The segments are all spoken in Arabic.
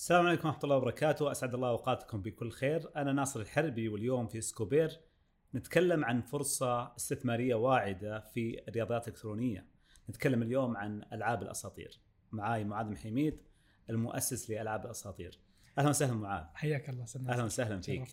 السلام عليكم ورحمة الله وبركاته، أسعد الله أوقاتكم بكل خير، أنا ناصر الحربي واليوم في سكوبير نتكلم عن فرصة استثمارية واعدة في الرياضيات الإلكترونية. نتكلم اليوم عن ألعاب الأساطير. معاي معاذ محيميد المؤسس لألعاب الأساطير. أهلا وسهلا معاذ. حياك الله سنة أهلا وسهلا فيك.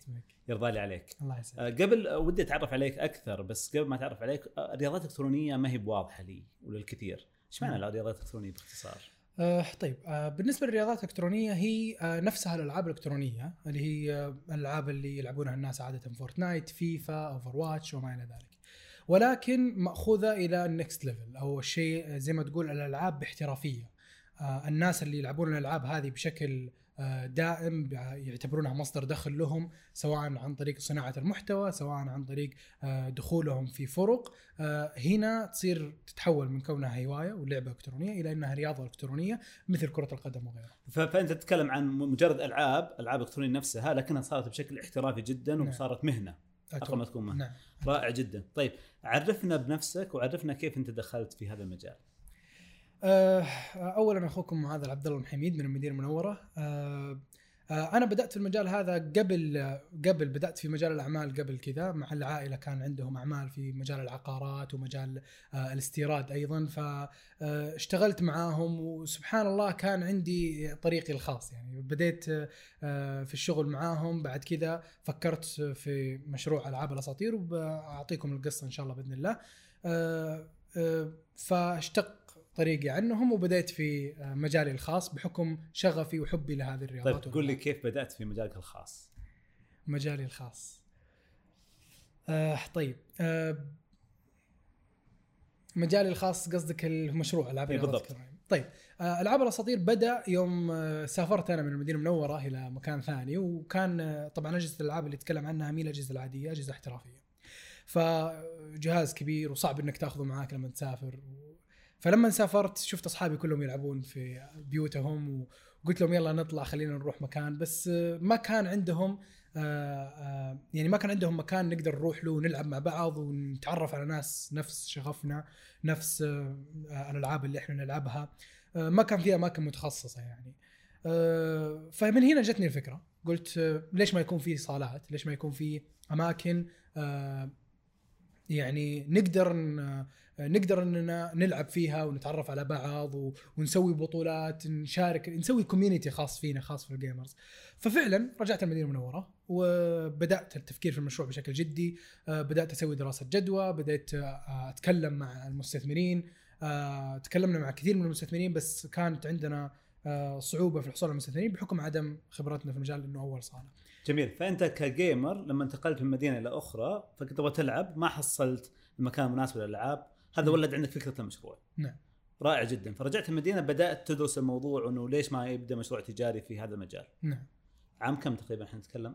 يرضى لي عليك. الله آه، يسعدك قبل ودي أتعرف عليك أكثر بس قبل ما أتعرف عليك آه، الرياضات الإلكترونية ما هي بواضحة لي وللكثير. إيش معنى. الرياضات الإلكترونية باختصار؟ آه طيب آه بالنسبة للرياضات الإلكترونية هي آه نفسها الألعاب الإلكترونية اللي هي آه الألعاب اللي يلعبونها الناس عادة فورتنايت فيفا Overwatch وما إلى ذلك. ولكن مأخوذة إلى ال next level أو الشيء زي ما تقول الألعاب باحترافية. آه الناس اللي يلعبون الألعاب هذه بشكل دائم يعتبرونها مصدر دخل لهم سواء عن طريق صناعة المحتوى سواء عن طريق آه دخولهم في فرق آه، هنا تصير تتحول من كونها هواية ولعبة إلكترونية إلى إنها رياضة إلكترونية مثل كرة القدم وغيرها. فأنت تتكلم عن مجرد ألعاب ألعاب إلكترونية نفسها لكنها صارت بشكل احترافي جدا نعم. وصارت مهنة أقل ما تكون مهنة نعم. رائع جدا طيب عرفنا بنفسك وعرفنا كيف أنت دخلت في هذا المجال اولا أخوكم معاذ عبد الله المحميد من المدينة المنورة. آه، آه، أنا بدأت في المجال هذا قبل قبل بدأت في مجال الأعمال قبل كذا. مع العائلة كان عندهم أعمال في مجال العقارات ومجال آه، الاستيراد أيضا. فاشتغلت معاهم وسبحان الله كان عندي طريقي الخاص. يعني بديت آه، في الشغل معاهم. بعد كذا فكرت في مشروع ألعاب الأساطير وباعطيكم القصة إن شاء الله بإذن الله. آه، آه، فاشتق طريقي عنهم وبدأت في آه، مجالي الخاص بحكم شغفي وحبي لهذه الرياضات طيب قول لي كيف بدأت في مجالك الخاص مجالي الخاص آه طيب آه مجالي الخاص قصدك المشروع ألعاب إيه بالضبط. طيب آه ألعاب الأساطير بدأ يوم آه سافرت أنا من المدينة المنورة إلى مكان ثاني وكان آه طبعا أجهزة الألعاب اللي يتكلم عنها مي الأجهزة العادية أجهزة احترافية فجهاز كبير وصعب إنك تأخذه معاك لما تسافر. فلما سافرت شفت أصحابي كلهم يلعبون في بيوتهم وقلت لهم يلا نطلع خلينا نروح مكان. بس ما كان عندهم آه، آه، يعني ما كان عندهم مكان نقدر نروح له ونلعب مع بعض ونتعرف على ناس نفس شغفنا نفس آه، الألعاب اللي إحنا نلعبها. ما كان في أماكن متخصصة يعني. فمن هنا جتني الفكرة. قلت ليش ما يكون في صالات؟ ليش ما يكون في أماكن؟ يعني نقدر نقدر إننا نلعب فيها ونتعرف على بعض ونسوي بطولات نشارك نسوي community خاص فينا خاص في ال gamers ففعلا رجعت المدينة المنورة وبدأت التفكير في المشروع بشكل جدي. آه، بدأت أسوي دراسة جدوى بدأت آه، أتكلم مع المستثمرين. آه، تكلمنا مع كثير من المستثمرين بس كانت عندنا صعوبة في الحصول على المستثمرين بحكم عدم خبرتنا في المجال إنه أول صالة. جميل فأنت ك gamer لما انتقلت من مدينة إلى أخرى فكنت تبغى تلعب ما حصلت المكان المناسب للألعاب هذا نعم. ولد عندك فكرة المشروع نعم رائع جدا فرجعت المدينة بدأت تدرس الموضوع إنه ليش ما يبدأ مشروع تجاري في هذا المجال نعم عام كم تقريبا إحنا نتكلم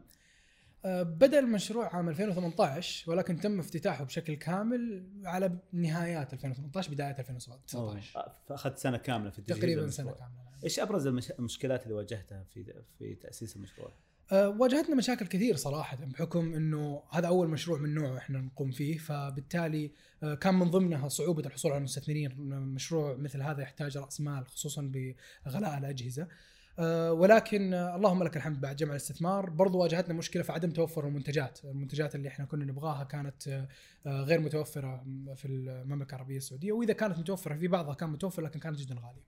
آه، بدأ المشروع عام 2018 ولكن تم افتتاحه بشكل كامل على نهايات 2018 بداية 2019 أوه. فأخذت سنة كاملة في تقريبا المشروع. سنة كاملة نعم. إيش أبرز المش... المشكلات اللي واجهتها في في تأسيس المشروع؟ أه، واجهتنا مشاكل كثير صراحة بحكم إنه هذا أول مشروع من نوعه إحنا نقوم فيه فبالتالي أه، كان من ضمنها صعوبة الحصول على المستثمرين. مشروع مثل هذا يحتاج رأس مال خصوصا بغلاء الأجهزة. أه، ولكن اللهم لك الحمد بعد جمع الاستثمار. برضو واجهتنا مشكلة في عدم توفر المنتجات. المنتجات اللي إحنا كنا نبغاها كانت غير متوفرة في المملكة العربية السعودية. وإذا كانت متوفرة في بعضها كان متوفر لكن كانت جدا غالية.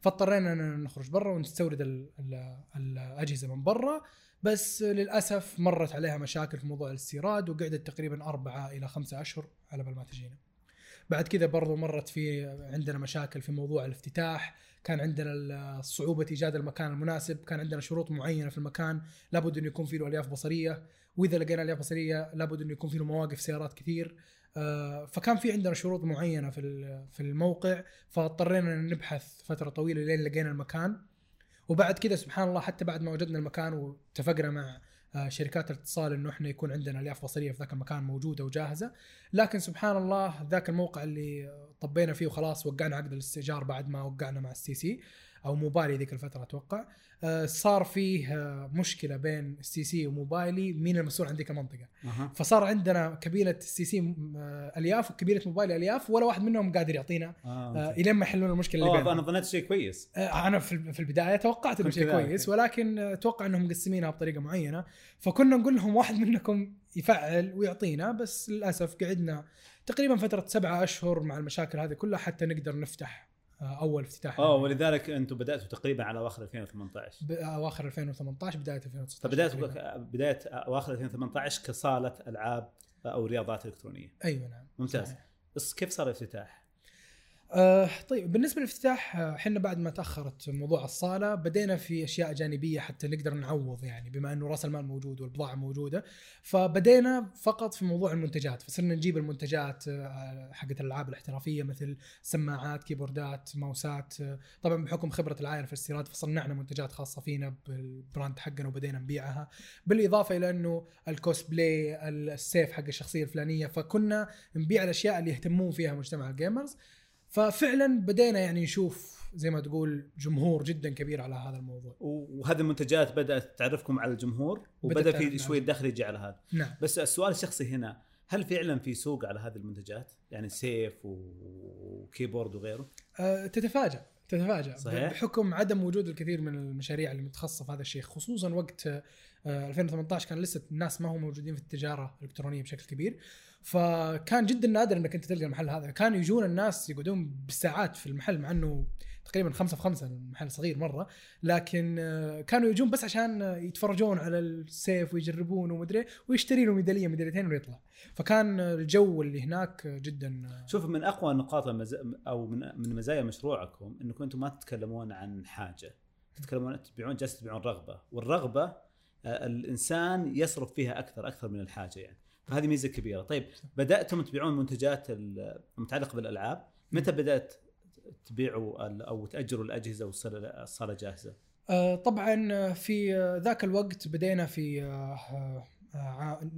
فاضطرينا نخرج برا ونستورد ال- ال- الأجهزة من برا. بس للأسف مرت عليها مشاكل في موضوع الاستيراد وقعدت تقريبا أربعة إلى خمسة أشهر على بال ما تجينا. بعد كذا برضو مرت في عندنا مشاكل في موضوع الافتتاح كان عندنا صعوبة إيجاد المكان المناسب كان عندنا شروط معينة في المكان لابد أنه يكون فيه له ألياف بصرية وإذا لقينا ألياف بصرية لابد أنه يكون فيه له مواقف سيارات كثير آه، فكان في عندنا شروط معينة في في الموقع فاضطرينا أن نبحث فترة طويلة لين لقينا المكان وبعد كذا سبحان الله حتى بعد ما وجدنا المكان واتفقنا مع آه، شركات الاتصال إنه إحنا يكون عندنا الياف بصريه في ذاك المكان موجودة وجاهزة. لكن سبحان الله ذاك الموقع اللي طبينا فيه وخلاص وقعنا عقد الاستئجار بعد ما وقعنا مع الـ STC. أو موبايلي ذيك الفترة أتوقع آه، صار فيه آه، مشكلة بين الـ STC وموبايلي مين المسؤول عن ذيك المنطقة أها. فصار عندنا كبينة الـ STC ألياف وكبينة موبايلي ألياف ولا واحد منهم قادر يعطينا آه. آه، الين ما يحلون المشكلة اللي بينهم أنا ظنيت شيء كويس آه، أنا في البداية توقعت إنه شيء. كويس ولكن آه، أتوقع إنهم مقسمينها بطريقة معينة فكنا نقول لهم واحد منكم يفعل ويعطينا بس للأسف قعدنا تقريبا فترة سبعة أشهر مع المشاكل هذه كلها حتى نقدر نفتح آه، أول افتتاح آه ولذلك أنتم بدأتوا تقريبا على اواخر 2018 باواخر 2018 بداية 2019 فبداية تقريباً. بداية اواخر 2018 كصالة ألعاب أو رياضات إلكترونية أيوه نعم ممتاز صحيح. كيف صار الافتتاح؟ آه طيب بالنسبة للافتتاح آه، إحنا بعد ما تأخرت موضوع الصالة بدينا في أشياء جانبية حتى نقدر نعوض يعني بما إنه رأس المال موجود والبضاعة موجودة. فبدينا فقط في موضوع المنتجات فصرنا نجيب المنتجات آه، حقت الألعاب الاحترافية مثل سماعات كيبوردات ماوسات آه، طبعا بحكم خبرة العائلة في الاستيراد فصنعنا منتجات خاصة فينا بال brand حقنا وبدينا نبيعها. بالإضافة إلى إنه الكوسبلاي السيف حق الشخصية الفلانية فكنا نبيع الأشياء اللي يهتمون فيها مجتمع ال gamers. ففعلا بدينا يعني نشوف زي ما تقول جمهور جدا كبير على هذا الموضوع وهذه المنتجات بدأت تعرفكم على الجمهور وبدأ في شوية دخل يجي على هذا نعم بس السؤال الشخصي هنا هل فعلا في سوق على هذه المنتجات؟ يعني سيف وكيبورد وغيره؟ أه تتفاجأ تتفاجأ صحيح. بحكم عدم وجود الكثير من المشاريع اللي متخصصه في هذا الشيء خصوصا وقت آه، 2018 كان لسه الناس ما هم موجودين في التجارة الإلكترونية بشكل كبير فكان جدا نادر إنك أنت تلقى المحل هذا. كانوا يجون الناس يقعدون بالساعات في المحل مع إنه تقريبا خمسة في خمسة المحل صغير مرة. لكن آه، كانوا يجون بس عشان يتفرجون على السيف ويجربون ومدري ويشتري له ميدالية ميداليتين ويطلع. فكان الجو اللي هناك جدا آه، شوف من أقوى نقاط المز... أو من من مزايا مشروعكم إنكم أنتم ما تتكلمون عن حاجة. تتكلمون تبيعون جالس تبيعون رغبة. والرغبة آه، الإنسان يصرف فيها أكثر أكثر من الحاجة يعني. فهذه ميزة كبيرة. طيب بدأتم تبيعون منتجات المتعلقة بالألعاب. متى بدأت تبيعوا أو تأجروا الأجهزة والصاله جاهزة؟ آه، طبعا آه، في آه، ذاك الوقت بدينا في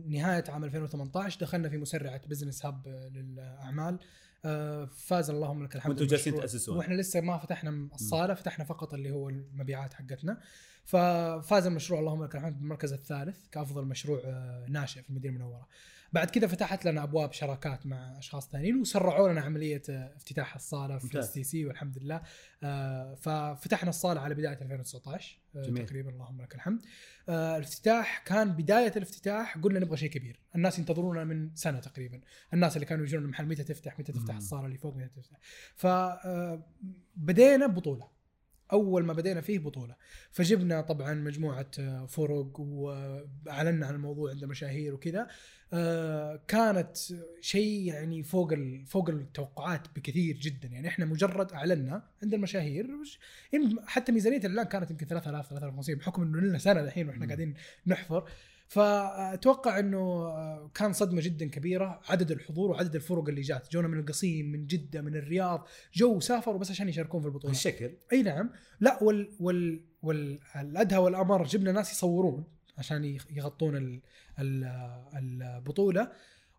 نهاية عام 2018 دخلنا في مسرعة بزنس هاب للأعمال. آه، فاز اللهم لك الحمد وأنتم جالسين. تاسسون وإحنا لسه ما فتحنا الصالة فتحنا فقط اللي هو المبيعات حقتنا. ففاز المشروع اللهم لك الحمد بالمركز الثالث كأفضل مشروع آه، ناشئ في المدينة المنورة. بعد كذا فتحت لنا أبواب شراكات مع أشخاص ثانيين وسرعوا لنا عملية آه، افتتاح الصالة في. STC والحمد لله. آه، ففتحنا الصالة على بداية 2019 آه، جميل. تقريبا اللهم لك الحمد. الافتتاح كان بداية الافتتاح قلنا نبغى شيء كبير. الناس ينتظرونا من سنة تقريبا. الناس اللي كانوا يجون المحل متى تفتح متى تفتح. الصالة اللي فوق متى تفتح. فبدينا ببطوله أول ما بدينا فيه بطولة. فجبنا طبعا مجموعة آه، فرق وأعلنا عن الموضوع عند مشاهير وكذا. آه، كانت شيء يعني فوق فوق التوقعات بكثير جدا. يعني إحنا مجرد أعلنا عند المشاهير حتى ميزانيه الاعلان كانت يمكن 3000 3500 بحكم إنه لنا سنة الحين وإحنا. قاعدين نحفر. فأتوقع إنه آه، كان صدمة جدا كبيرة عدد الحضور وعدد الفرق اللي جات. جونا من القصيم من جدة من الرياض. جو سافروا بس عشان يشاركون في البطوله بالشكل. أي نعم. لا وال وال والادهى والأمر جبنا ناس يصورون عشان يغ- يغطون ال ال البطولة.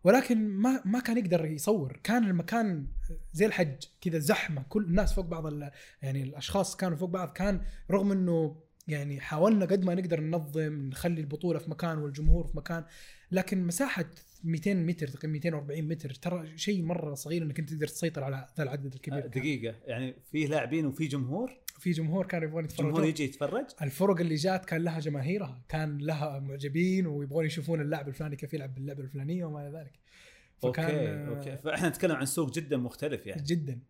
ولكن ما ما كان يقدر يصور. كان المكان زي الحج كذا زحمة. كل الناس فوق بعض يعني الأشخاص كانوا فوق بعض. كان رغم إنه يعني حاولنا قد ما نقدر ننظم نخلي البطولة في مكان والجمهور في مكان لكن مساحة 200 متر تقريبا 240 متر ترى شيء مرة صغير إنك أنت تقدر تسيطر على ذا العدد الكبير كان. دقيقة. يعني فيه لاعبين وفي جمهور؟ في جمهور كانوا يبغون جمهور يتفرجون يجي يتفرج؟ الفرق اللي جات كان لها جماهيرها كان لها معجبين ويبغون يشوفون اللاعب الفلاني كيف يلعب باللعبة الفلانية وما إلى ذلك. فكان okay آه، okay. فإحنا نتكلم عن سوق جدا مختلف يعني. جدا.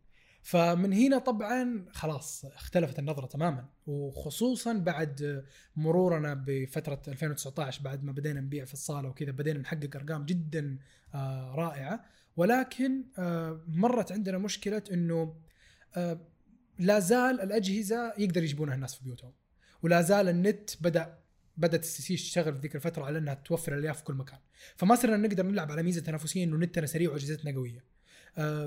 فمن هنا طبعا خلاص اختلفت النظرة تماما وخصوصا بعد مرورنا بفترة 2019 بعد ما بدينا نبيع في الصالة وكذا بدينا نحقق أرقام جدا آه، رائعة. ولكن آه، مرت عندنا مشكلة إنه آه، لا زال الأجهزة يقدر يجيبونها الناس في بيوتهم ولا زال النت بدأ بدأت السي سي تشتغل في ذيك الفترة على إنها توفر الألياف في كل مكان. فما صرنا نقدر نلعب على ميزة تنافسية إنه نتنا سريع وأجهزتنا قوية.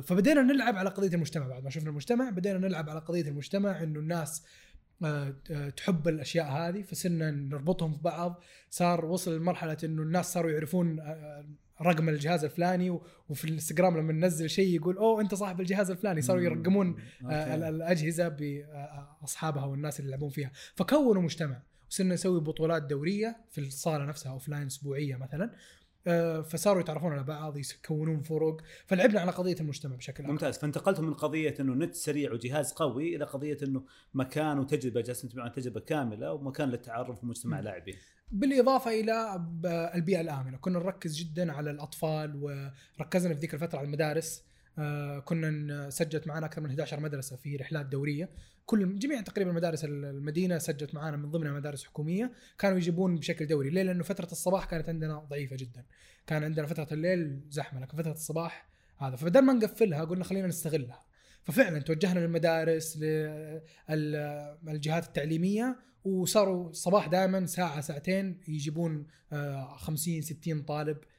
فبدينا نلعب على قضية المجتمع بعد ما شفنا المجتمع بدينا نلعب على قضية المجتمع إنه الناس آه، آه، تحب الأشياء هذه فصرنا نربطهم في بعض صار وصل لمرحلة إنه الناس صاروا يعرفون آه، رقم الجهاز الفلاني وفي الإنستغرام لما ننزل شيء يقول oh أنت صاحب الجهاز الفلاني. صاروا يرقمون آه،. الأجهزة باصحابها والناس اللي يلعبون فيها. فكونوا مجتمع وصرنا نسوي بطولات دورية في الصالة نفسها offline أسبوعية مثلا. آه، فصاروا يتعرفون على بعض يكونون فرق فلعبنا على قضية المجتمع بشكل اكبر ممتاز. فانتقلتم من قضية إنه نت سريع وجهاز قوي إلى قضية إنه مكان وتجربة جالسين تجمعون تجربة كاملة ومكان للتعرف ومجتمع. لاعبين. بالإضافة إلى البيئة الآمنة. كنا نركز جدا على الأطفال وركزنا في ذيك الفترة على المدارس. آه، كنا ن- سجلت معنا أكثر من 11 مدرسة في رحلات دورية. كل جميع تقريبا مدارس المدينة سجلت معنا من ضمنها مدارس حكومية. كانوا يجيبون بشكل دوري. ليه؟ لأنه فترة الصباح كانت عندنا ضعيفة جدا. كان عندنا فترة الليل زحمة لكن فترة الصباح هذا. فبدل ما نقفلها قلنا خلينا نستغلها. ففعلا توجهنا للمدارس للجهات التعليمية وصاروا الصباح دائما ساعة ساعتين يجيبون آه، 50 60 طالب. آه،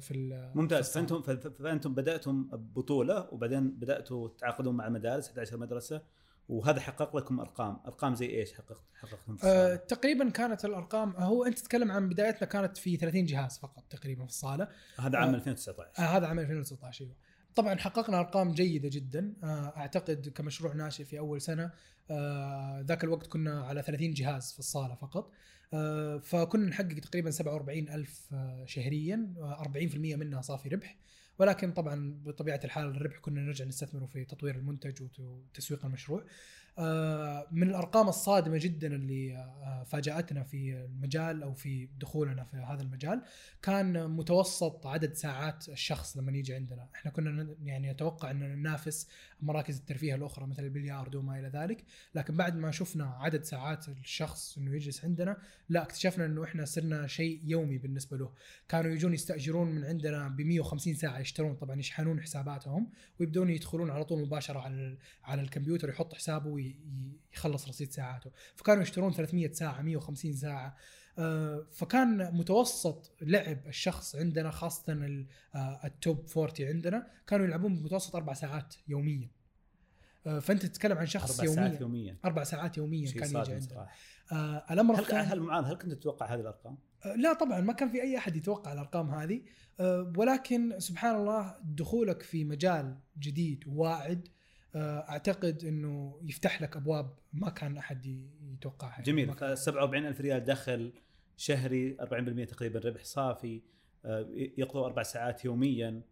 في ال- في ممتاز. فانتم فأنتم بدأتم ببطولة وبعدين بدأتوا تتعاقدون مع مدارس 11 مدرسة وهذا حقق لكم أرقام، أرقام زي إيش حققت حققتم في آه، الصالة؟ تقريبا كانت الأرقام هو أنت تتكلم عن بدايتنا كانت في 30 جهاز فقط تقريبا في الصالة هذا عام آه. 2019 آه هذا عام 2019 أيوه طبعا حققنا أرقام جيدة جدا آه أعتقد كمشروع ناشئ في أول سنة آه ذاك الوقت كنا على 30 جهاز في الصالة فقط آه فكنا نحقق تقريبا 47 ألف آه شهريا آه 40% منها صافي ربح. ولكن طبعا بطبيعة الحال الربح كنا نرجع نستثمره في تطوير المنتج وت- وتسويق المشروع. آه، من الأرقام الصادمة جدا اللي آه، فاجأتنا في المجال أو في دخولنا في هذا المجال كان متوسط عدد ساعات الشخص لما يجي عندنا. إحنا كنا يعني نتوقع ان ننافس مراكز الترفيه الأخرى مثل البلياردو وما إلى ذلك. لكن بعد ما شفنا عدد ساعات الشخص إنه يجلس عندنا لا اكتشفنا إنه إحنا صرنا شيء يومي بالنسبة له. كانوا يجون يستأجرون من عندنا ب 150 ساعة يشترون طبعا يشحنون حساباتهم ويبدون يدخلون على طول مباشرة على على الكمبيوتر يحط حسابه ويخلص رصيد ساعاته. فكانوا يشترون 300 ساعة 150 ساعة. فكان متوسط لعب الشخص عندنا خاصة ال- آه، التوب 40 عندنا كانوا يلعبون بمتوسط أربع ساعات يوميا. آه، فأنت تتكلم عن شخص أربع ساعات يوميا. يوميا. أربع ساعات يوميا كان يجي عندنا. آه، الأمر هل الثاني هل معاذ هل كنت تتوقع هذه الأرقام؟ آه، لا طبعا ما كان في أي أحد يتوقع الأرقام هذه. آه، ولكن سبحان الله دخولك في مجال جديد واعد. آه، أعتقد إنه يفتح لك أبواب ما كان أحد يتوقعها. جميل. ما كان- ف 47 ألف ريال دخل شهري 40% تقريبا ربح صافي آه، يقضوا أربع ساعات يوميا.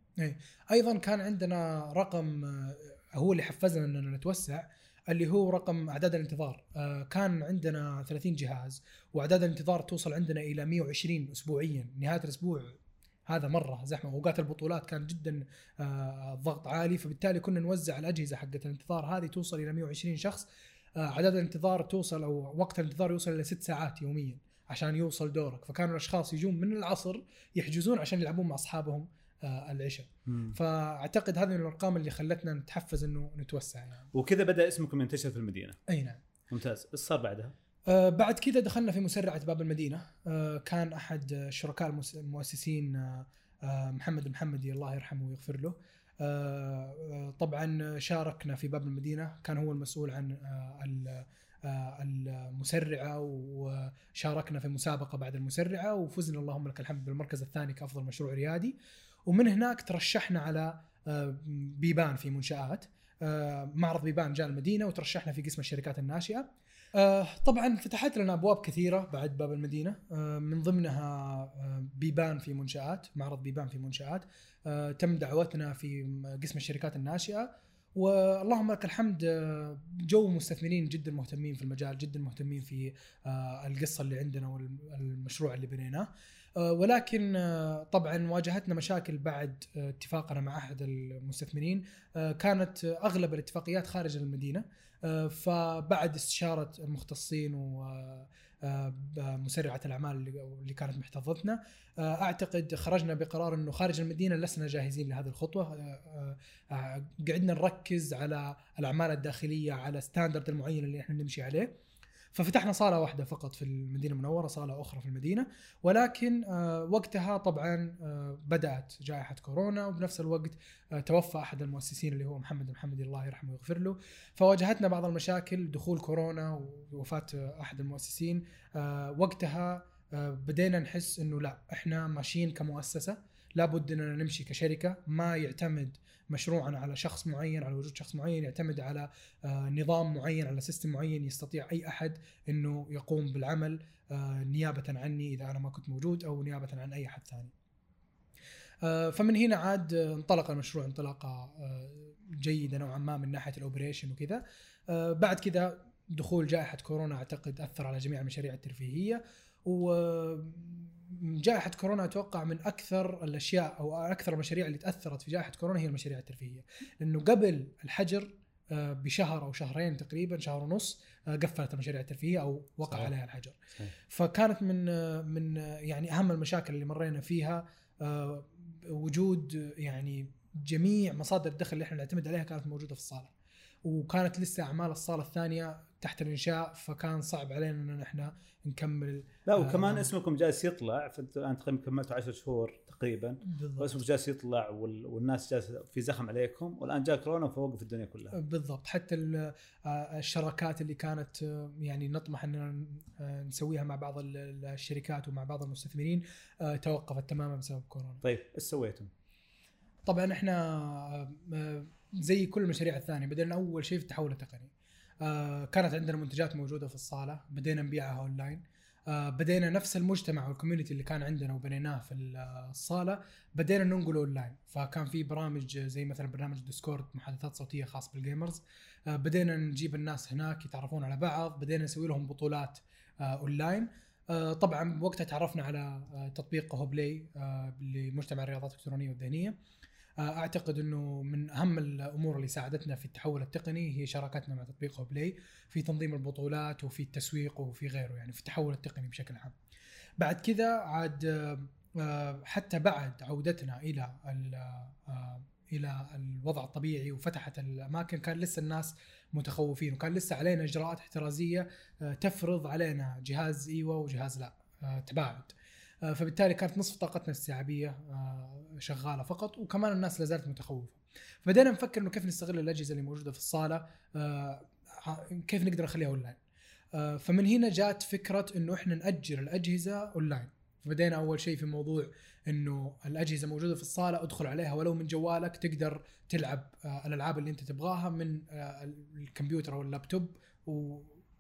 أيضا كان عندنا رقم آه، هو اللي حفزنا إننا نتوسع اللي هو رقم أعداد الانتظار. آه، كان عندنا 30 جهاز وأعداد الانتظار توصل عندنا إلى 120 اسبوعيا نهاية الأسبوع هذا مرة زحمة. اوقات البطولات كان جدا الضغط عالي فبالتالي كنا نوزع الأجهزة حقت الانتظار هذه توصل إلى 120 شخص. أعداد الانتظار توصل أو وقت الانتظار يوصل إلى ست ساعات يوميا. عشان يوصل دورك. فكانوا الأشخاص يجون من العصر يحجزون عشان يلعبون مع أصحابهم آه، العشاء. فأعتقد هذه من الأرقام اللي خلتنا نتحفز إنه نتوسع يعني. وكذا بدأ اسمكم ينتشر في المدينة. أي نعم. ممتاز. إيش صار بعدها؟ آه بعد كذا دخلنا في مسرعه باب المدينة. آه كان أحد الشركاء المس- المؤسسين آه آه محمد المحمدي الله يرحمه ويغفر له. آه طبعا شاركنا في باب المدينة. كان هو المسؤول عن المسرعة وشاركنا في مسابقة بعد المسرعة وفزنا اللهم لك الحمد بالمركز الثاني كأفضل مشروع ريادي. ومن هناك ترشحنا على آه، بيبان في منشآت. آه، معرض بيبان جاء المدينة وترشحنا في قسم الشركات الناشئة. آه، طبعا فتحت لنا أبواب كثيرة بعد باب المدينة. من ضمنها بيبان في منشآت معرض بيبان في منشآت. تم دعوتنا في قسم الشركات الناشئة. واللهم لك الحمد آه، جو مستثمرين جدا مهتمين في المجال جدا مهتمين في آه، القصة اللي عندنا والمشروع اللي بنيناه. آه، ولكن طبعا واجهتنا مشاكل بعد اتفاقنا مع أحد المستثمرين. كانت أغلب الاتفاقيات خارج المدينة. فبعد استشارة المختصين ومسرعه الأعمال اللي كانت محتضتنا آه، أعتقد خرجنا بقرار إنه خارج المدينة لسنا جاهزين لهذه الخطوة. آه، آه، آه، قعدنا نركز على الأعمال الداخلية على ستاندرد المعين اللي إحنا نمشي عليه. ففتحنا صالة واحدة فقط في المدينة المنورة صالة أخرى في المدينة. ولكن آه، وقتها طبعا آه، بدأت جائحة كورونا وبنفس الوقت آه، توفى أحد المؤسسين اللي هو محمد المحمدي الله يرحمه ويغفر له. فواجهتنا بعض المشاكل دخول كورونا ووفاة أحد المؤسسين. وقتها بدينا نحس إنه لا إحنا ماشيين كمؤسسة. لابد أننا نمشي كشركة ما يعتمد مشروعنا على شخص معين على وجود شخص معين يعتمد على آه، نظام معين على سيستم معين يستطيع أي أحد إنه يقوم بالعمل آه، نيابة عني إذا أنا ما كنت موجود أو نيابة عن أي أحد ثاني. آه، فمن هنا عاد انطلق المشروع انطلاقة جيدة نوعا ما من ناحية الاوبريشن وكذا بعد كذا دخول جائحة كورونا أعتقد أثر على جميع المشاريع الترفيهية وجائحة كورونا أتوقع من أكثر الأشياء أو أكثر المشاريع اللي تأثرت في جائحة كورونا هي المشاريع الترفيهية، لأنه قبل الحجر بشهر أو شهرين تقريبا شهر ونص قفلت المشاريع الترفيهية أو وقع صحيح. عليها الحجر. صحيح. فكانت من من يعني أهم المشاكل اللي مرينا فيها آه، وجود يعني جميع مصادر الدخل اللي إحنا نعتمد عليها كانت موجودة في الصالة وكانت لسه أعمال الصالة الثانية تحت الإنشاء فكان صعب علينا ان إحنا نكمل لا آه، وكمان نعم. اسمكم جالس يطلع تقريبا كملتوا 10 شهور تقريبا بالضبط واسمك جالس يطلع وال... والناس جالس في زخم عليكم والآن جاء كورونا فوقف الدنيا كلها بالضبط حتى آه، الشراكات اللي كانت آه، يعني نطمح إننا آه، نسويها مع بعض ال- الشركات ومع بعض المستثمرين آه، توقفت تماما بسبب كورونا طيب إيش سويتم؟ طبعا إحنا آه، زي كل المشاريع الثانية. بدينا أول شيء في التحول التقني. آه، كانت عندنا منتجات موجودة في الصالة بدينا نبيعها أونلاين. آه، بدينا نفس المجتمع وال community اللي كان عندنا وبنيناه في الصالة بدينا ننقله أونلاين. فكان في برامج زي مثلا برنامج Discord محادثات صوتية خاص بال gamers. آه، بدينا نجيب الناس هناك يتعرفون على بعض. بدينا نسوي لهم بطولات آه، أونلاين. آه، طبعا وقتها تعرفنا على آه، تطبيق هوبلاي آه، لمجتمع الرياضات الإلكترونية والذهنية. آه، أعتقد إنه من أهم الأمور اللي ساعدتنا في التحول التقني هي شراكتنا مع تطبيق هوبلاي في تنظيم البطولات وفي التسويق وفي غيره يعني في التحول التقني بشكل عام. بعد كذا عاد آه، آه، حتى بعد عودتنا إلى ال- آه، إلى الوضع الطبيعي وفتحت الأماكن كان لسه الناس متخوفين وكان لسه علينا إجراءات احترازية آه، تفرض علينا جهاز إيوه وجهاز لا آه، تباعد آه، فبالتالي كانت نصف طاقتنا الاستيعابيه آه، شغالة فقط وكمان الناس لا زالت متخوفة. فبدينا نفكر إنه كيف نستغل الأجهزة اللي موجودة في الصالة آه، كيف نقدر نخليها أونلاين. آه، فمن هنا جات فكرة إنه إحنا نأجر الأجهزة أونلاين. فبدينا أول شيء في موضوع إنه الأجهزة موجودة في الصالة ادخل عليها ولو من جوالك تقدر تلعب آه، الألعاب اللي أنت تبغاها من آه، الكمبيوتر أو اللابتوب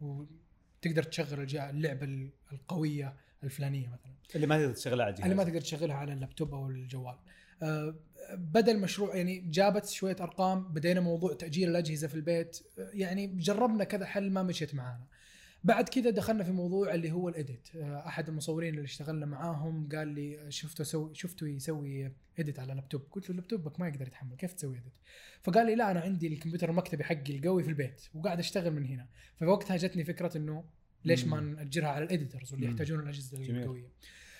وتقدر تشغل اللعبة القوية الفلانية مثلا. اللي ما تقدر تشغلها على الجهاز اللي ما تقدر تشغلها على اللابتوب أو الجوال. آه، بدا المشروع يعني جابت شوية أرقام بدينا موضوع تاجير الأجهزة في البيت. آه، يعني جربنا كذا حل ما مشيت معانا. بعد كذا دخلنا في موضوع اللي هو الإديت. آه، أحد المصورين اللي اشتغلنا معاهم قال لي شفته سوي شفته يسوي إديت على لابتوب قلت له لابتوبك ما يقدر يتحمل كيف تسوي إديت؟ فقال لي لا أنا عندي الكمبيوتر المكتبي حقي القوي في البيت وقاعد أشتغل من هنا. فوقتها جتني فكرة إنه ليش ما. نأجرها على الإديترز واللي. يحتاجون الأجهزة. القوية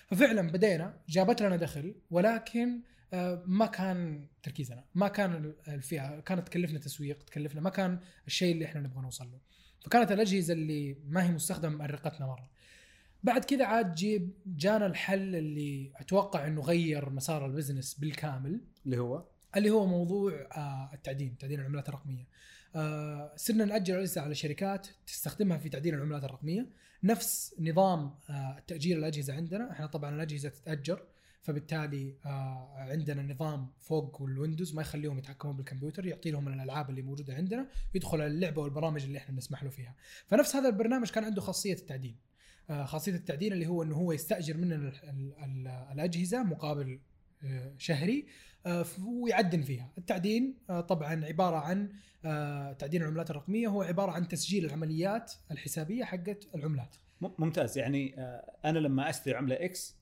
ففعلا بدينا جابت لنا دخل ولكن آه، ما كان تركيزنا ما كان الفئة كانت تكلفنا تسويق تكلفنا ما كان الشيء اللي إحنا نبغى نوصل له فكانت الأجهزة اللي ما هي مستخدمه مؤرقتنا مرة بعد كذا عاد جيب جانا الحل اللي أتوقع إنه غير مسار ال business بالكامل اللي هو اللي هو موضوع آه، التعدين تعدين العملات الرقمية آه، صرنا نأجر الأجهزة على شركات تستخدمها في تعدين العملات الرقمية. نفس نظام آه، تأجير الأجهزة عندنا. إحنا طبعا الأجهزة تتأجر فبالتالي آه، عندنا نظام فوق وال Windows ما يخليهم يتحكمون بالكمبيوتر يعطي لهم الألعاب اللي موجودة عندنا يدخل اللعبة والبرامج اللي إحنا نسمح له فيها. فنفس هذا البرنامج كان عنده خاصية التعدين آه، خاصية التعدين اللي هو إنه هو يستأجر مننا ال- ال- ال- الأجهزة مقابل آه، شهري. ويعدن فيها. التعدين آه، طبعا عبارة عن آه، تعدين العملات الرقمية. هو عبارة عن تسجيل العمليات الحسابية حقت العملات. ممتاز. يعني آه، أنا لما أشتري عملة إكس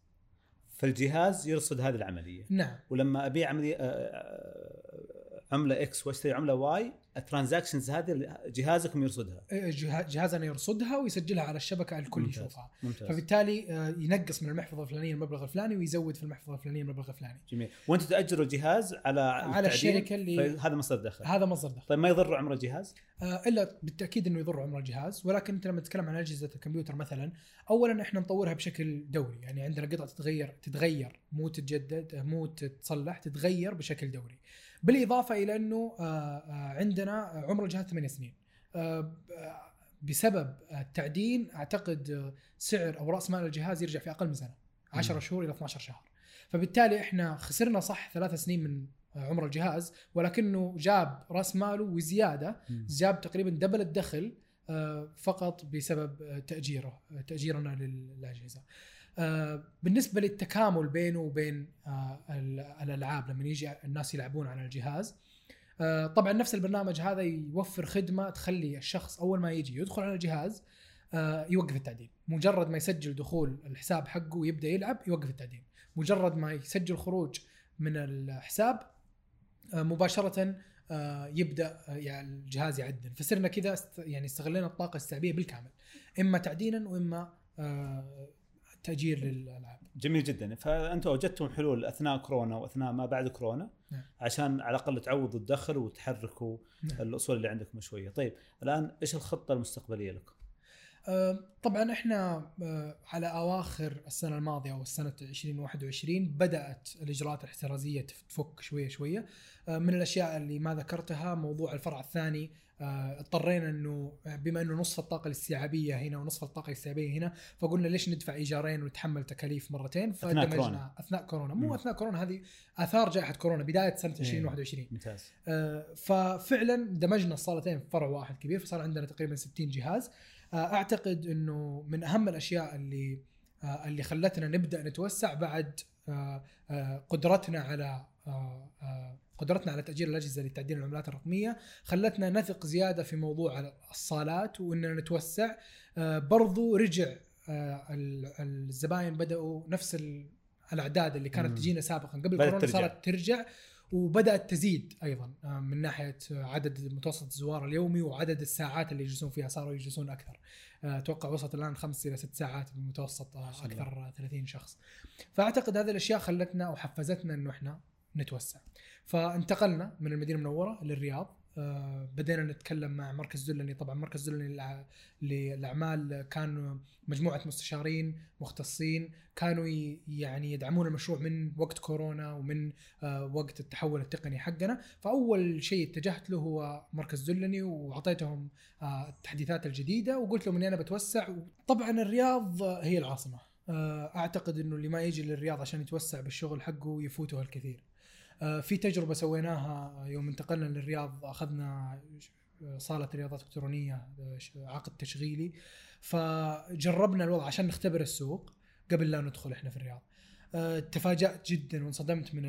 فالجهاز يرصد هذه العملية. نعم. ولما آه، آه، عملة X وأشتري عملة Y ال transactions هذه جهازكم يرصدها. جه- جهازنا يرصدها ويسجلها على الشبكة الكل ممتاز. يشوفها. ممتاز. فبالتالي آه، ينقص من المحفظة الفلانية المبلغ الفلاني ويزود في المحفظة الفلانية المبلغ الفلاني. جميل. وأنتم تأجروا الجهاز على على الشركة اللي- فهذا مصدر دخل. هذا مصدر دخل. طيب ما يضر عمر الجهاز؟ آه، إلا بالتأكيد إنه يضر عمر الجهاز. ولكن أنت لما تتكلم عن أجهزة الكمبيوتر مثلا اولا إحنا نطورها بشكل دوري. يعني عندنا قطعه تتغير تتغير مو تتجدد مو تتصلح تتغير بشكل دوري. بالإضافة إلى أنه آه، آه، عندنا عمر الجهاز 8 سنين آه، بسبب التعدين أعتقد سعر أو رأس مال الجهاز يرجع في أقل من سنة 10 مم. شهور إلى 12 شهر فبالتالي إحنا خسرنا صح ثلاث سنين من عمر الجهاز ولكنه جاب رأس ماله وزيادة جاب تقريبا دبل الدخل فقط بسبب تأجيره تأجيرنا للأجهزة. بالنسبة للتكامل بينه وبين الألعاب لما يجي الناس يلعبون على الجهاز. طبعا نفس البرنامج هذا يوفر خدمة تخلي الشخص أول ما يجي يدخل على الجهاز يوقف التعدين مجرد ما يسجل دخول الحساب حقه ويبدأ يلعب يوقف التعدين مجرد ما يسجل خروج من الحساب مباشرة آه، يبدأ آه، يعني الجهاز يعدل. فصرنا كذا يعني استغلينا الطاقة الاستيعابيه بالكامل. إما تعدينا وإما آه، تأجير للألعاب. جميل جدا فانتم وجدتم حلول أثناء كورونا وأثناء ما بعد كورونا نعم. عشان على الأقل تعوضوا الدخل وتحركوا نعم. الأصول اللي عندكم شوية، طيب الآن إيش الخطة المستقبلية لكم؟ طبعا إحنا على أواخر السنة الماضية أو السنة 2021 بدأت الإجراءات الاحترازية تفك شوية شوية. من الأشياء اللي ما ذكرتها موضوع الفرع الثاني. اضطرينا إنه بما إنه نصف الطاقة الاستيعابية هنا ونصف الطاقة الاستيعابية هنا فقلنا ليش ندفع إيجارين ونتحمل تكاليف مرتين؟ فدمجنا أثناء كورونا. أثناء كورونا. مو أثناء كورونا هذه آثار جائحة كورونا بداية سنة 2021 ممتاز. ففعلا دمجنا الصالتين في فرع واحد كبير فصار عندنا تقريبا 60 جهاز. أعتقد إنه من أهم الأشياء اللي آه، اللي خلتنا نبدأ نتوسع بعد آه، قدرتنا على قدرتنا على تاجير الأجهزة لتعديل العملات الرقمية خلتنا نثق زيادة في موضوع الصالات وإننا نتوسع. برضو رجع الزباين بدأوا نفس الأعداد اللي كانت تجينا سابقا. قبل كورونا صارت ترجع. وبدأت تزيد أيضا آه، من ناحية عدد متوسط الزوار اليومي وعدد الساعات اللي يجلسون فيها صاروا يجلسون أكثر. آه، أتوقع وصلت الآن خمس إلى ست ساعات بمتوسط آه، أكثر 30 شخص. فأعتقد هذه الأشياء خلتنا أو حفزتنا إنه إحنا نتوسع. فانتقلنا من المدينة المنورة للرياض. بدينا نتكلم مع مركز دلني طبعا مركز دلني للأعمال كان مجموعة مستشارين مختصين كانوا يعني يدعمون المشروع من وقت كورونا ومن آه، وقت التحول التقني حقنا. فأول شيء اتجهت له هو مركز دلني وأعطيتهم آه، التحديثات الجديدة وقلت لهم إني أنا بتوسع. طبعا الرياض هي العاصمة. أعتقد إنه اللي ما يجي للرياض عشان يتوسع بالشغل حقه يفوته الكثير. آه، في تجربة سويناها يوم انتقلنا للرياض أخذنا صالة رياضات إلكترونية آه، عقد تشغيلي. فجربنا الوضع عشان نختبر السوق قبل لا ندخل إحنا في الرياض. آه، تفاجأت جدا وانصدمت من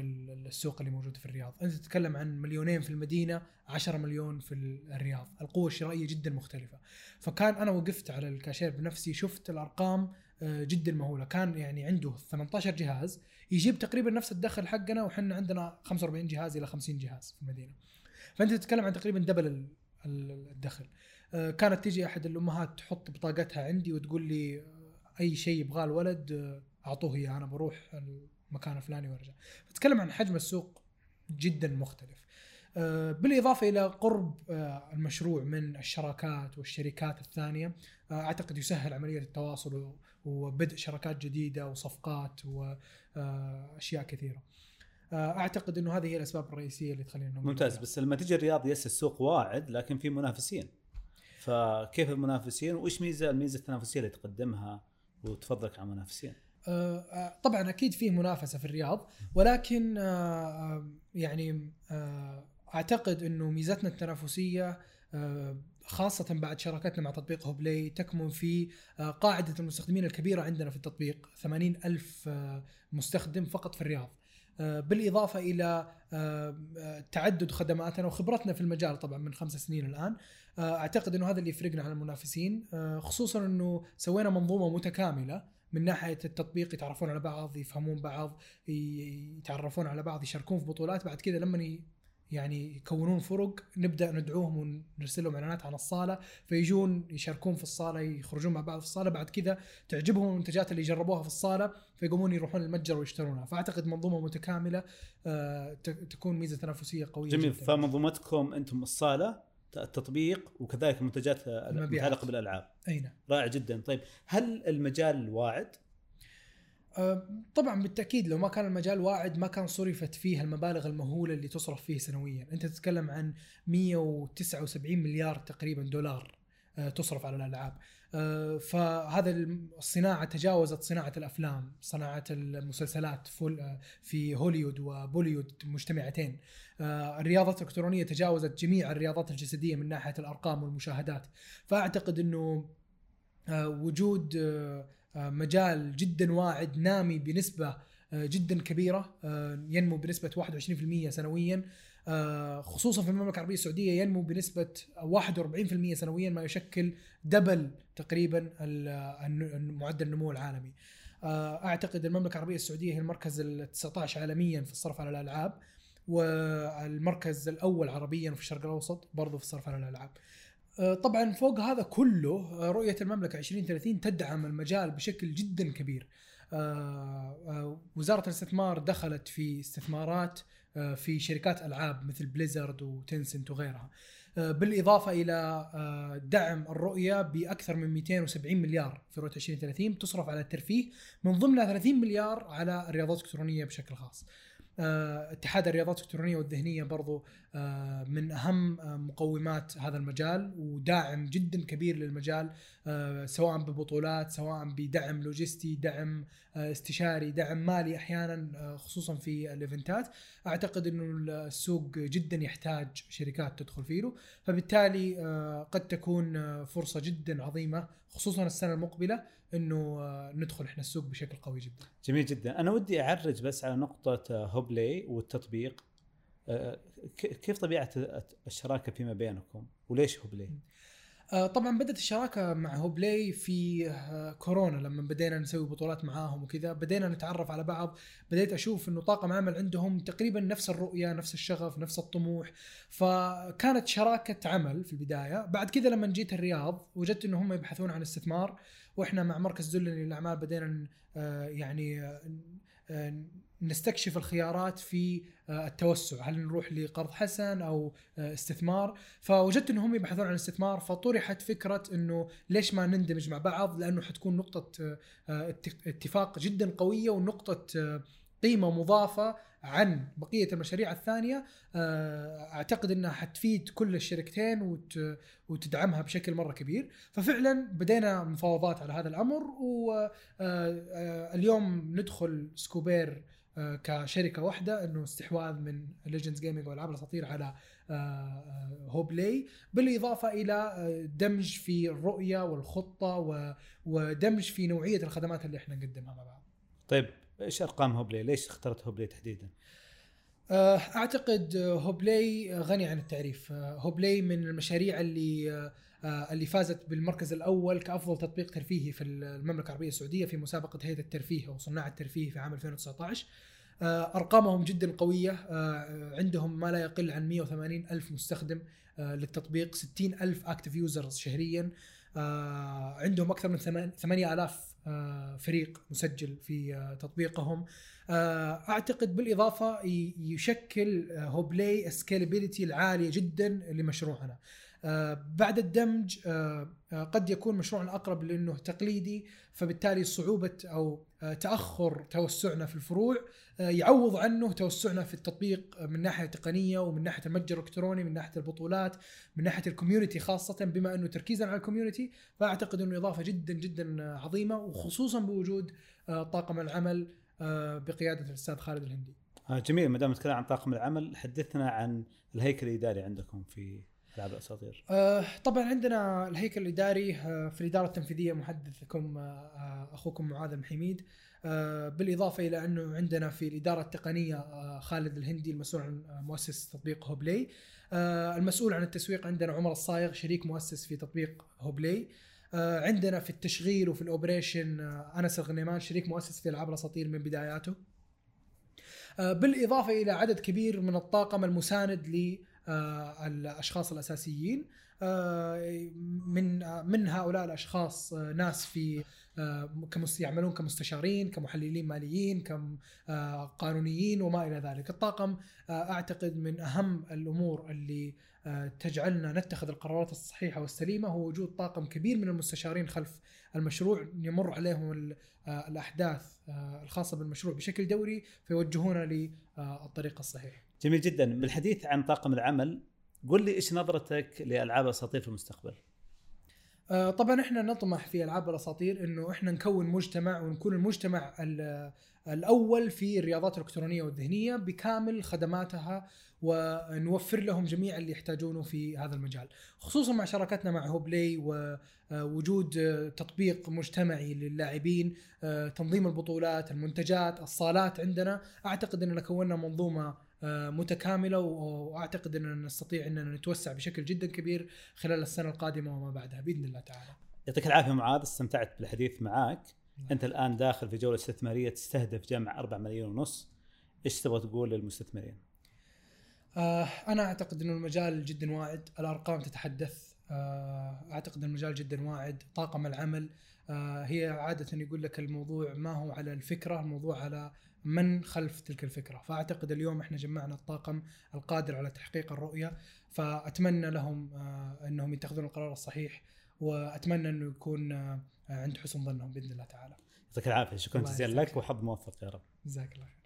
السوق اللي موجود في الرياض. أنت تتكلم عن مليونين في المدينة 10 مليون في الرياض. القوة الشرائية جدا مختلفة. فكان أنا وقفت على الكاشير بنفسي شفت الأرقام جدا مهولة. كان يعني عنده 18 جهاز يجيب تقريبا نفس الدخل حقنا وحنا عندنا 45 جهاز إلى 50 جهاز في المدينة. فأنت تتكلم عن تقريبا دبل الدخل. آه، كانت تيجي أحد الأمهات تحط بطاقتها عندي وتقول لي آه، أي شيء يبغاه الولد آه، أعطوه إياه أنا بروح المكان الفلاني وأرجع. فتكلم عن حجم السوق جدا مختلف. بالإضافة إلى قرب المشروع من الشراكات والشركات الثانية أعتقد يسهل عملية التواصل وبدء شراكات جديدة وصفقات واشياء كثيرة. أعتقد إنه هذه هي الأسباب الرئيسية اللي تخلينا ممتاز بس لما تجي الرياض yes السوق واعد لكن في منافسين. فكيف المنافسين وإيش ميزه الميزة التنافسية اللي تقدمها وتفضلك على المنافسين؟ طبعا أكيد فيه منافسة في الرياض ولكن يعني أعتقد إنه ميزتنا التنافسية خاصة بعد شراكتنا مع تطبيق هوبلاي تكمن في آه، قاعدة المستخدمين الكبيرة عندنا في التطبيق 80 ألف آه، مستخدم فقط في الرياض. آه، بالإضافة إلى تعدد خدماتنا وخبرتنا في المجال طبعا من خمس سنين الآن. أعتقد أنه هذا اللي يفرقنا عن المنافسين خصوصا أنه سوينا منظومة متكاملة من ناحية التطبيق يتعرفون على بعض يفهمون بعض يتعرفون على بعض يشاركون في بطولات. بعد كذا لما يعني يكونون فرق نبدأ ندعوهم ونرسل لهم إعلانات عن الصالة فيجون يشاركون في الصالة يخرجون مع بعض في الصالة بعد كذا تعجبهم المنتجات اللي جربوها في الصالة فيقومون يروحون المتجر ويشترونها. فأعتقد منظومة متكاملة آه، تكون ميزة تنافسية قوية جميل. جدا. فمنظومتكم أنتم الصالة التطبيق وكذلك المنتجات المتعلقه بالألعاب. أي نعم. رائع جدا. طيب هل المجال واعد؟ طبعا بالتأكيد لو ما كان المجال واعد ما كان صرفت فيه المبالغ المهولة اللي تصرف فيه سنويا، أنت تتكلم عن 179 مليار تقريبا دولار أه، تصرف على الألعاب. آه، فهذا الصناعه تجاوزت صناعة الأفلام، صناعة المسلسلات فول- في هوليوود وبوليوود مجتمعتين. الرياضات الإلكترونية تجاوزت جميع الرياضات الجسدية من ناحية الأرقام والمشاهدات. فأعتقد إنه وجود مجال جدا واعد نامي بنسبة آه، جدا كبيرة آه، ينمو بنسبة 21% سنويا آه، خصوصا في المملكة العربية السعودية ينمو بنسبة 41% سنويا ما يشكل دبل تقريبا معدل النمو العالمي. آه، أعتقد المملكة العربية السعودية هي المركز ال 19 عالميا في الصرف على الألعاب والمركز الأول عربيا في الشرق الأوسط برضو في الصرف على الألعاب. آه، طبعا فوق هذا كله آه، رؤية المملكة 2030 تدعم المجال بشكل جدا كبير. آه، وزارة الاستثمار دخلت في استثمارات في شركات ألعاب مثل بليزرد وتنسنت وغيرها. بالإضافة إلى آه، دعم الرؤية بأكثر من 270 مليار في رؤية 2030 تصرف على الترفيه من ضمنها 30 مليار على الرياضات الإلكترونية بشكل خاص. اتحاد الرياضات الإلكترونية والذهنية برضو من أهم آه، مقومات هذا المجال وداعم جدا كبير للمجال آه، سواء ببطولات سواء بدعم لوجستي دعم آه، استشاري دعم مالي أحيانا آه، خصوصا في ال event ات. أعتقد إنه السوق جدا يحتاج شركات تدخل فيه. فبالتالي آه، قد تكون آه، فرصة جدا عظيمة خصوصا السنة المقبلة إنه آه، ندخل إحنا السوق بشكل قوي جدا. جميل جدا. أنا ودي أعرج بس على نقطة آه، هوبلاي والتطبيق. آه، كيف طبيعة الشراكة فيما بينكم؟ وليش هوبلاي آه، طبعا بدأت الشراكة مع هوبلاي في آه، كورونا لما بدينا نسوي بطولات معاهم وكذا. بدينا نتعرف على بعض بديت أشوف إنه طاقم عمل عندهم تقريبا نفس الرؤية نفس الشغف نفس الطموح. فكانت شراكة عمل في البداية. بعد كذا لما جيت الرياض وجدت إنه هم يبحثون عن استثمار وإحنا مع مركز زلني للأعمال بدينا آه، يعني نستكشف الخيارات في آه، التوسع. هل نروح لقرض حسن أو آه، استثمار؟ فوجدت إنهم يبحثون عن استثمار فطرحت فكرة إنه ليش ما نندمج مع بعض؟ لأنه حتكون نقطة آه، ات- اتفاق جدا قوية ونقطة قيمة مضافة عن بقية المشاريع الثانية. أعتقد إنها حتفيد كل الشركتين وت- وتدعمها بشكل مرة كبير. ففعلا بدينا مفاوضات على هذا الأمر واليوم ندخل سكوبير كشركة واحدة إنه استحواذ من Legends Gaming والعاب الأساطير على آه، آه، هوبلاي بالإضافة إلى آه، دمج في الرؤية والخطة ودمج في نوعية الخدمات اللي إحنا نقدمها مع بعض. طيب إيش أرقام هوبلاي ليش اخترت هوبلاي تحديدا؟ أعتقد هوبلاي غني عن التعريف، هوبلاي من المشاريع اللي اللي فازت بالمركز الأول كأفضل تطبيق ترفيهي في المملكة العربية السعودية في مسابقة هيئة الترفيه أو صناع الترفيه في عام 2019 آه، أرقامهم جدا قوية. آه، عندهم ما لا يقل عن 180 ألف مستخدم آه، للتطبيق 60 ألف active users شهريا. آه، عندهم أكثر من 8000 آه، فريق مسجل في آه، تطبيقهم. آه، أعتقد بالإضافة بشكل آه، هوبلاي scalability العالية جدا لمشروعنا. آه، بعد الدمج آه، آه، قد يكون مشروعنا اقرب لأنه تقليدي فبالتالي صعوبة أو آه، تأخر توسعنا في الفروع آه، يعوض عنه توسعنا في التطبيق آه، من ناحية تقنية ومن ناحية المتجر الإلكتروني من ناحية البطولات من ناحية ال community خاصة بما أنه تركيزنا على ال community فأعتقد أنه إضافة جدا جدا آه، عظيمة وخصوصا بوجود آه، طاقم العمل آه، بقيادة الأستاذ خالد الهندي. آه جميل ما دام نتكلم عن طاقم العمل حدثنا عن الهيكل الإداري عندكم في العاب الأساطير. آه، طبعا عندنا الهيكل الإداري آه، في الإدارة التنفيذية محدثكم آه، أخوكم معاذ المحميد آه، بالإضافة إلى أنه عندنا في الإدارة التقنية آه، خالد الهندي المسؤول عن آه، مؤسس تطبيق هوبلاي آه، المسؤول عن التسويق عندنا عمر الصايغ شريك مؤسس في تطبيق هوبلاي آه، عندنا في التشغيل وفي ال operation آه، أنس الغنيمان شريك مؤسس في العاب الأساطير من بداياته. بالإضافة إلى عدد كبير من الطاقم المساند للاشخاص الأساسيين آه، من آه، من هؤلاء الأشخاص آه، ناس في آه، يعملون كمستشارين كمحللين ماليين كقانونيين وما إلى ذلك الطاقم آه، أعتقد من أهم الأمور اللي آه، تجعلنا نتخذ القرارات الصحيحة والسليمة هو وجود طاقم كبير من المستشارين خلف المشروع يمر عليهم ال- آه، الأحداث آه، الخاصة بالمشروع بشكل دوري فيوجهونا للطريق الصحيح. جميل جدا. بالحديث عن طاقم العمل قل لي إيش نظرتك لألعاب الأساطير في المستقبل؟ آه، طبعا إحنا نطمح في ألعاب الأساطير إنه إحنا نكون مجتمع ونكون المجتمع ال- الأول في الرياضات الإلكترونية والذهنية بكامل خدماتها ونوفر لهم جميع اللي يحتاجونه في هذا المجال خصوصا مع شراكتنا مع هوبلاي ووجود آه، تطبيق مجتمعي للاعبين آه، تنظيم البطولات المنتجات الصالات عندنا. أعتقد اننا كونا منظومة متكاملة و- وأعتقد إننا نستطيع إننا نتوسع بشكل جدا كبير خلال السنة القادمة وما بعدها بإذن الله تعالى. يعطيك العافية معاذ استمتعت بالحديث معاك. أنت الآن داخل في جولة استثمارية تستهدف جمع 4 مليون ونص. إيش تبغى تقول للمستثمرين؟ آه، أنا أعتقد إنه المجال جدا واعد الأرقام تتحدث. آه، أعتقد المجال جدا واعد طاقم العمل. آه، هي عادة يقول لك الموضوع ما هو على الفكرة الموضوع على من خلف تلك الفكرة. فأعتقد اليوم إحنا جمعنا الطاقم القادر على تحقيق الرؤية فأتمنى لهم آه، أنهم يتخذون القرار الصحيح وأتمنى أنه يكون آه، عند حسن ظنهم بإذن الله تعالى. يعطيك العافية. شكرا جزيلا لك وحظ موفق يا رب. جزاك الله خير